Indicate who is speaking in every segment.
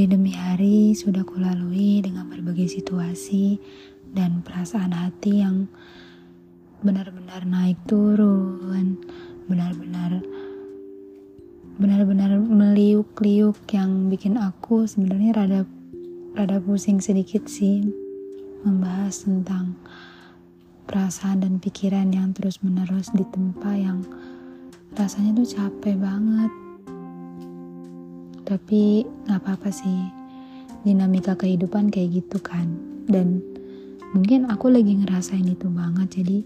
Speaker 1: Hari demi hari sudah kulalui dengan berbagai situasi dan perasaan hati yang benar-benar naik turun, benar-benar benar-benar meliuk-liuk yang bikin aku sebenarnya rada rada pusing sedikit sih membahas tentang perasaan dan pikiran yang terus-menerus ditempa yang rasanya tuh capek banget tapi nggak apa-apa sih. Dinamika kehidupan kayak gitu kan. Dan mungkin aku lagi ngerasain itu banget jadi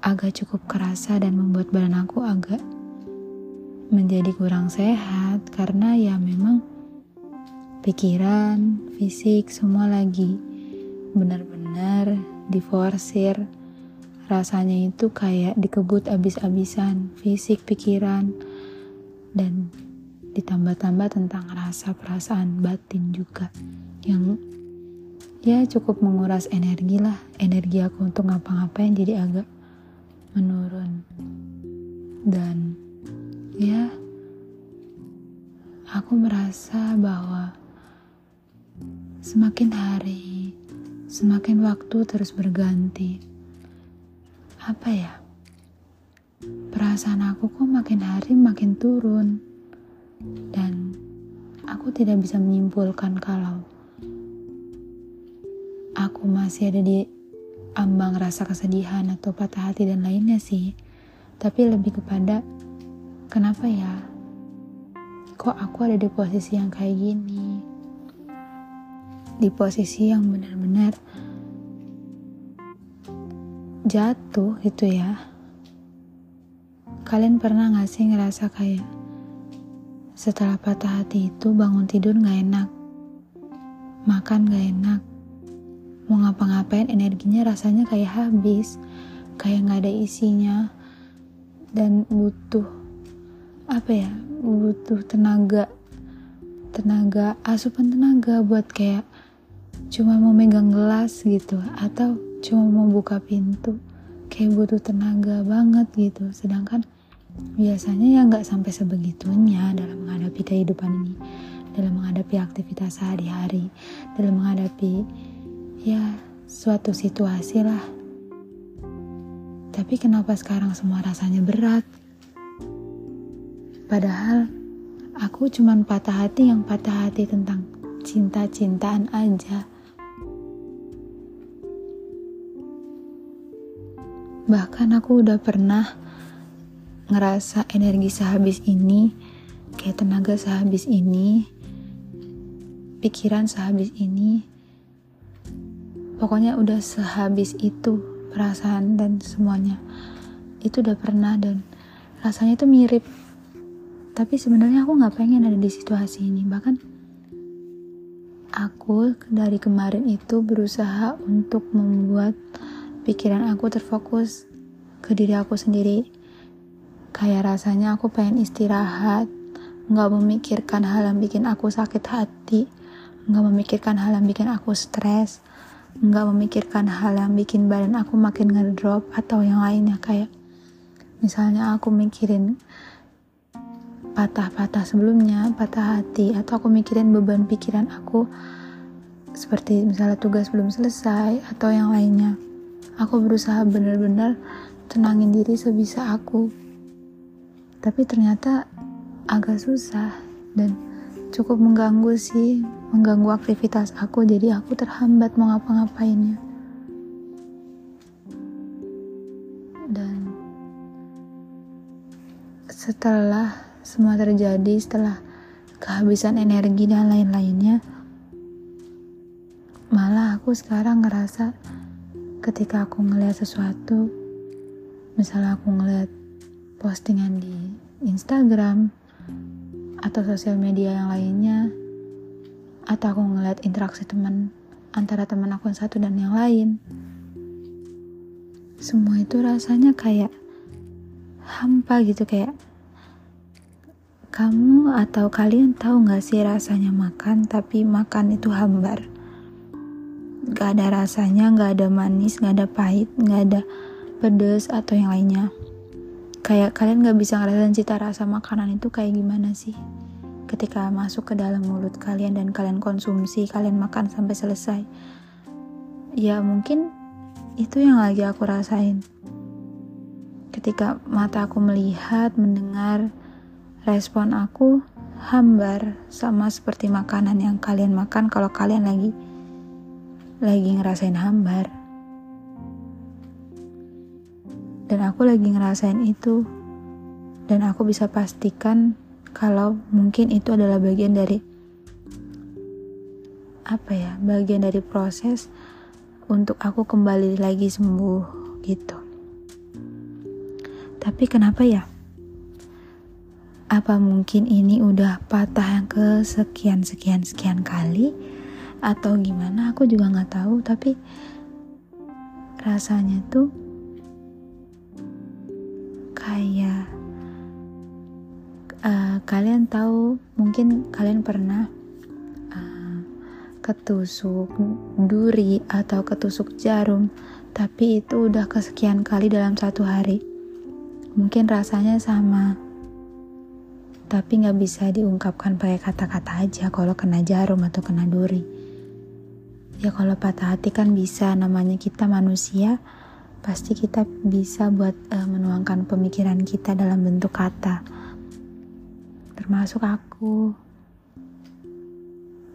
Speaker 1: agak cukup kerasa dan membuat badan aku agak menjadi kurang sehat karena ya memang pikiran, fisik semua lagi benar-benar diforsir. Rasanya itu kayak dikebut abis-abisan fisik, pikiran dan ditambah-tambah tentang rasa perasaan batin juga yang ya cukup menguras energi lah. Energi aku untuk ngapa-ngapain jadi agak menurun. Dan ya aku merasa bahwa semakin hari semakin waktu terus berganti apa ya perasaan aku kok makin hari makin turun dan aku tidak bisa menyimpulkan kalau aku masih ada di ambang rasa kesedihan atau patah hati dan lainnya sih. Tapi lebih kepada kenapa ya? Kok aku ada di posisi yang kayak gini? Di posisi yang benar-benar jatuh gitu ya. Kalian pernah gak sih ngerasa kayak setelah patah hati itu bangun tidur gak enak, makan gak enak, mau ngapa-ngapain energinya rasanya kayak habis, kayak gak ada isinya, dan butuh apa ya, butuh tenaga, tenaga, asupan tenaga buat kayak cuma mau megang gelas gitu, atau cuma mau buka pintu, kayak butuh tenaga banget gitu, sedangkan biasanya ya nggak sampai sebegitunya dalam menghadapi kehidupan ini dalam menghadapi aktivitas sehari-hari dalam menghadapi ya suatu situasi lah. Tapi kenapa sekarang semua rasanya berat? Padahal aku cuman patah hati yang patah hati tentang cinta-cintaan aja. Bahkan aku udah pernah ngerasa energi sehabis ini, kayak tenaga sehabis ini, pikiran sehabis ini, pokoknya udah sehabis itu perasaan dan semuanya. Itu udah pernah dan rasanya itu mirip. Tapi sebenarnya aku nggak pengen ada di situasi ini. Bahkan aku dari kemarin itu berusaha untuk membuat pikiran aku terfokus ke diri aku sendiri Kayak rasanya aku pengen istirahat, nggak memikirkan hal yang bikin aku sakit hati, nggak memikirkan hal yang bikin aku stres, nggak memikirkan hal yang bikin badan aku makin ngedrop atau yang lainnya. Kayak misalnya aku mikirin patah-patah sebelumnya, patah hati, atau aku mikirin beban pikiran aku seperti misalnya tugas belum selesai atau yang lainnya. Aku berusaha benar-benar tenangin diri sebisa aku tapi ternyata agak susah dan cukup mengganggu sih mengganggu aktivitas aku. Jadi aku terhambat mau ngapa-ngapainnya. Dan setelah semua terjadi setelah kehabisan energi dan lain-lainnya malah aku sekarang ngerasa ketika aku ngeliat sesuatu misalnya aku ngeliat postingan di Instagram atau sosial media yang lainnya atau aku ngeliat interaksi teman antara teman aku yang satu dan yang lain. Semua itu rasanya kayak hampa gitu kayak kamu atau kalian tahu gak sih rasanya makan? Tapi makan itu hambar. Gak ada rasanya gak ada manis gak ada pahit gak ada pedes atau yang lainnya kayak kalian gak bisa ngerasain cita rasa makanan itu kayak gimana sih ketika masuk ke dalam mulut kalian dan kalian konsumsi, kalian makan sampai selesai. Ya mungkin itu yang lagi aku rasain. Ketika mata aku melihat, mendengar, respon aku hambar sama seperti makanan yang kalian makan kalau kalian lagi lagi ngerasain hambar. Dan aku lagi ngerasain itu. Dan aku bisa pastikan kalau mungkin itu adalah bagian dari apa ya bagian dari proses untuk aku kembali lagi sembuh gitu. Tapi kenapa ya? Apa mungkin ini udah patah yang ke sekian sekian sekian kali? Atau gimana? Aku juga nggak tahu tapi rasanya tuh kalian tahu mungkin kalian pernah uh, ketusuk duri atau ketusuk jarum tapi itu udah kesekian kali dalam satu hari. Mungkin rasanya sama tapi nggak bisa diungkapkan pakai kata-kata aja kalau kena jarum atau kena duri. Ya kalau patah hati kan bisa namanya kita manusia pasti kita bisa buat uh, menuangkan pemikiran kita dalam bentuk kata termasuk aku.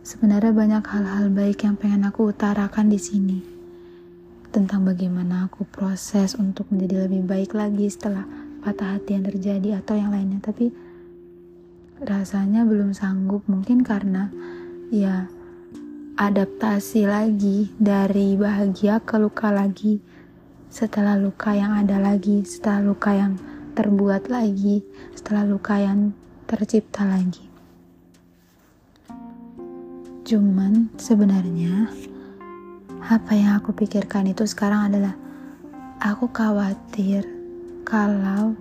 Speaker 1: Sebenarnya banyak hal-hal baik yang pengen aku utarakan di sini. Tentang bagaimana aku proses untuk menjadi lebih baik lagi setelah patah hati yang terjadi atau yang lainnya. Tapi rasanya belum sanggup mungkin karena ya adaptasi lagi dari bahagia ke luka lagi setelah luka yang ada lagi setelah luka yang terbuat lagi setelah luka yang tercipta lagi. Cuman sebenarnya apa yang aku pikirkan itu sekarang adalah aku khawatir kalau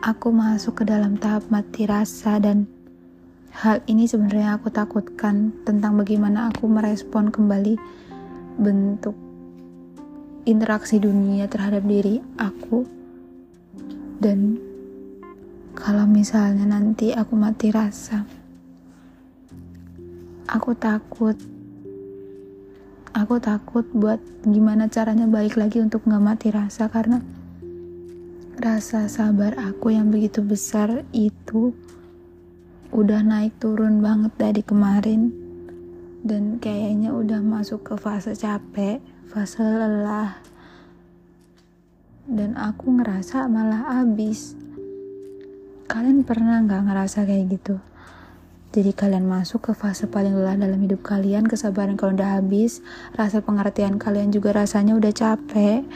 Speaker 1: aku masuk ke dalam tahap mati rasa dan hal ini sebenarnya aku takutkan tentang bagaimana aku merespon kembali bentuk interaksi dunia terhadap diri aku dan kalau misalnya nanti aku mati rasa. Aku takut. Aku takut buat gimana caranya balik lagi untuk gak mati rasa karena rasa sabar aku yang begitu besar itu udah naik turun banget dari kemarin dan kayaknya udah masuk ke fase capek, fase lelah. Dan aku ngerasa malah abis Kalian pernah nggak ngerasa kayak gitu? Jadi kalian masuk ke fase paling lelah dalam hidup kalian, kesabaran kalian udah habis, rasa pengertian kalian juga rasanya udah capek,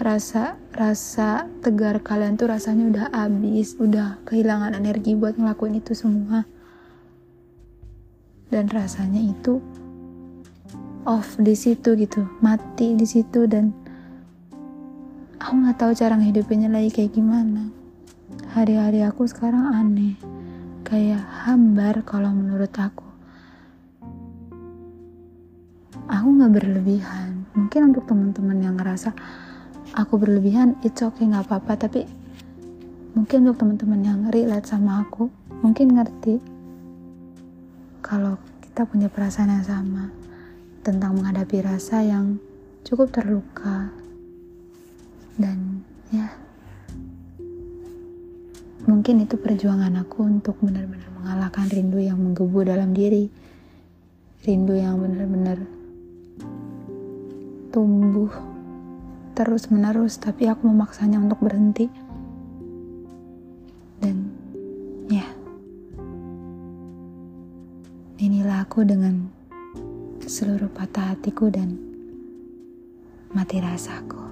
Speaker 1: rasa rasa tegar kalian tuh rasanya udah habis, udah kehilangan energi buat ngelakuin itu semua. Dan rasanya itu off di situ gitu, mati di situ dan aku nggak tahu cara ngehidupinnya lagi kayak gimana hari-hari aku sekarang aneh. Kayak hambar kalau menurut aku. Aku nggak berlebihan. Mungkin untuk teman-teman yang ngerasa aku berlebihan it's okay nggak apa-apa. Tapi mungkin untuk teman-teman yang relate sama aku mungkin ngerti kalau kita punya perasaan yang sama tentang menghadapi rasa yang cukup terluka. Dan ya Mungkin itu perjuangan aku untuk benar-benar mengalahkan rindu yang menggebu dalam diri. Rindu yang benar-benar tumbuh terus-menerus, tapi aku memaksanya untuk berhenti. Dan ya, inilah aku dengan seluruh patah hatiku dan mati rasaku.